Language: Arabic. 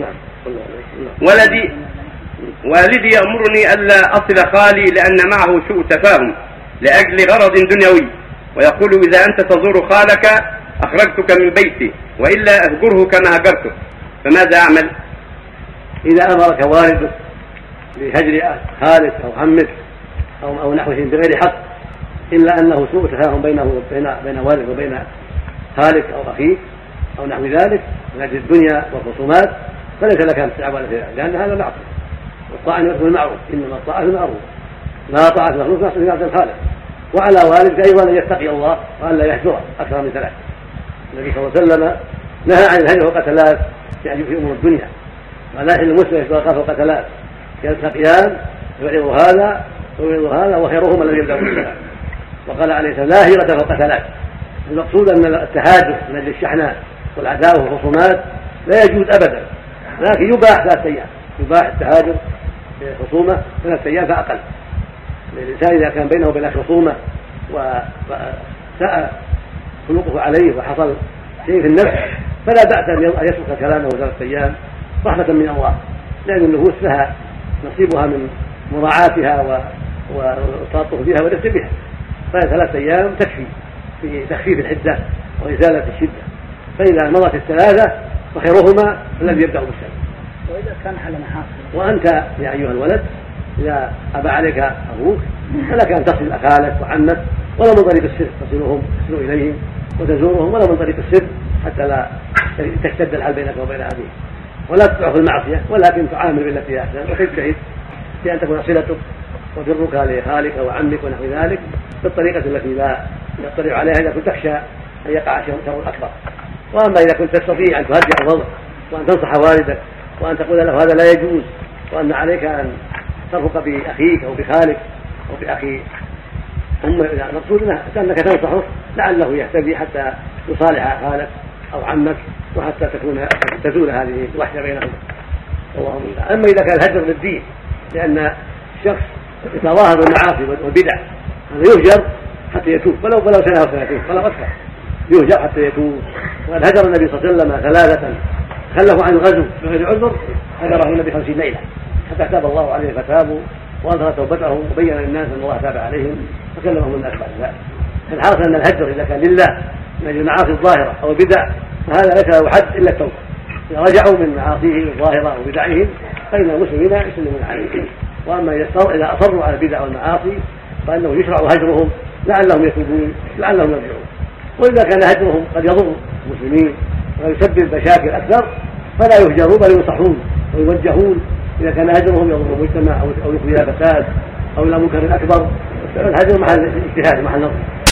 نعم ولدي والدي يأمرني ألا أصل خالي لأن معه سوء تفاهم لأجل غرض دنيوي ويقول إذا أنت تزور خالك أخرجتك من بيتي وإلا أهجره كما هجرته فماذا أعمل؟ إذا أمرك والدك بهجر خالك أو عمك أو أو نحوه بغير حق إلا أنه سوء تفاهم بينه وبين بين والدك وبين خالك أو أخيك أو نحو ذلك من أجل الدنيا والخصومات فليس لك أن تستعمل في لأن هذا معصية. والطاعة يكون المعروف إنما الطاعة المعروف. لا طاعة مخلوق في معصية الخالق. وعلى والدك أيضا أن يتقي الله وألا يهجره أكثر من ثلاث النبي صلى الله عليه وسلم نهى عن الهجر فوق ثلاث يعني في أمور الدنيا. ولا يحل المسلم يتوقف فوق ثلاث يلتقيان يعرض هذا ويعرض هذا وخيرهما الذي يبدأ بالسلام. وقال عليه السلام لا هجرة فوق ثلاث المقصود أن التهاجر من أجل الشحناء والعداوة والخصومات لا يجوز أبدا. لكن يباح ثلاثة أيام يباح التهاجر في الخصومة ثلاثة أيام فأقل. الإنسان إذا كان بينه وبين خصومة وساء خلقه عليه وحصل شيء في النفس فلا بأس أن يترك كلامه ثلاثة أيام رحمة من الله. لأن النفوس لها نصيبها من مراعاتها والتلطف بها والرفق بها. فثلاثة أيام تكفي في تخفيف الحدة وإزالة الشدة. فإذا مضت الثلاثة فخيرهما الذي يبدأ بالسلام وإذا كان على محاصيل وأنت يا أيها الولد إذا أبى عليك أبوك فلك أن تصل أخالك وعمك ولا من طريق السر تصلهم تصل إليهم وتزورهم ولا من طريق السر حتى لا تشتد الحال بينك وبين أبيك. ولا في المعصية ولكن تعامل بالتي هي أحسن وتجتهد في أن تكون صلتك وبرك لخالك وعمك ونحو ذلك بالطريقة التي لا يطلع عليها إذا كنت تخشى أن يقع شر أكبر. وأما إذا كنت تستطيع أن تهدئ الوضع وأن تنصح والدك وأن تقول له هذا لا يجوز وأن عليك أن ترفق بأخيك أو بخالك أو بأخي. أمه المقصود أنك تنصحه لعله يهتدي حتى يصالح خالك أو عمك وحتى تكون تزول هذه الوحدة بينهم اللهم أما إذا كان الهجر للدين لأن الشخص يتظاهر بالمعاصي والبدع هذا يهجر حتى يتوب. ولو ولو سنة أو سنتين ولو أكثر. يهجر حتى يتوب. وقد هجر النبي صلى الله عليه وسلم ثلاثة. خلفوا عن الغزو. بغير عذر. هجره النبي خمسين ليلة. حتى تاب الله عليه فتابوا واظهر توبتهم وبين للناس أن الله تاب عليهم فكلمهم الناس بعد ذلك. فالحاصل أن الهجر إذا كان لله من أجل المعاصي الظاهرة أو البدع فهذا ليس له حد إلا التوبة. إذا رجعوا من معاصيهم الظاهرة وبدعهم فإن المسلمين يسلمون عليهم. وأما إذا أصروا على البدع والمعاصي فإنه يشرع هجرهم لعلهم يتوبون لعلهم يرجعون. وإذا كان هجرهم قد يضر المسلمين ويسبب مشاكل أكثر فلا يهجرون بل ينصحون ويوجهون. إذا كان هجرهم يضر المجتمع أو يفضي إلى فساد أو إلى منكر أكبر الهجر محل اجتهاد محل نظر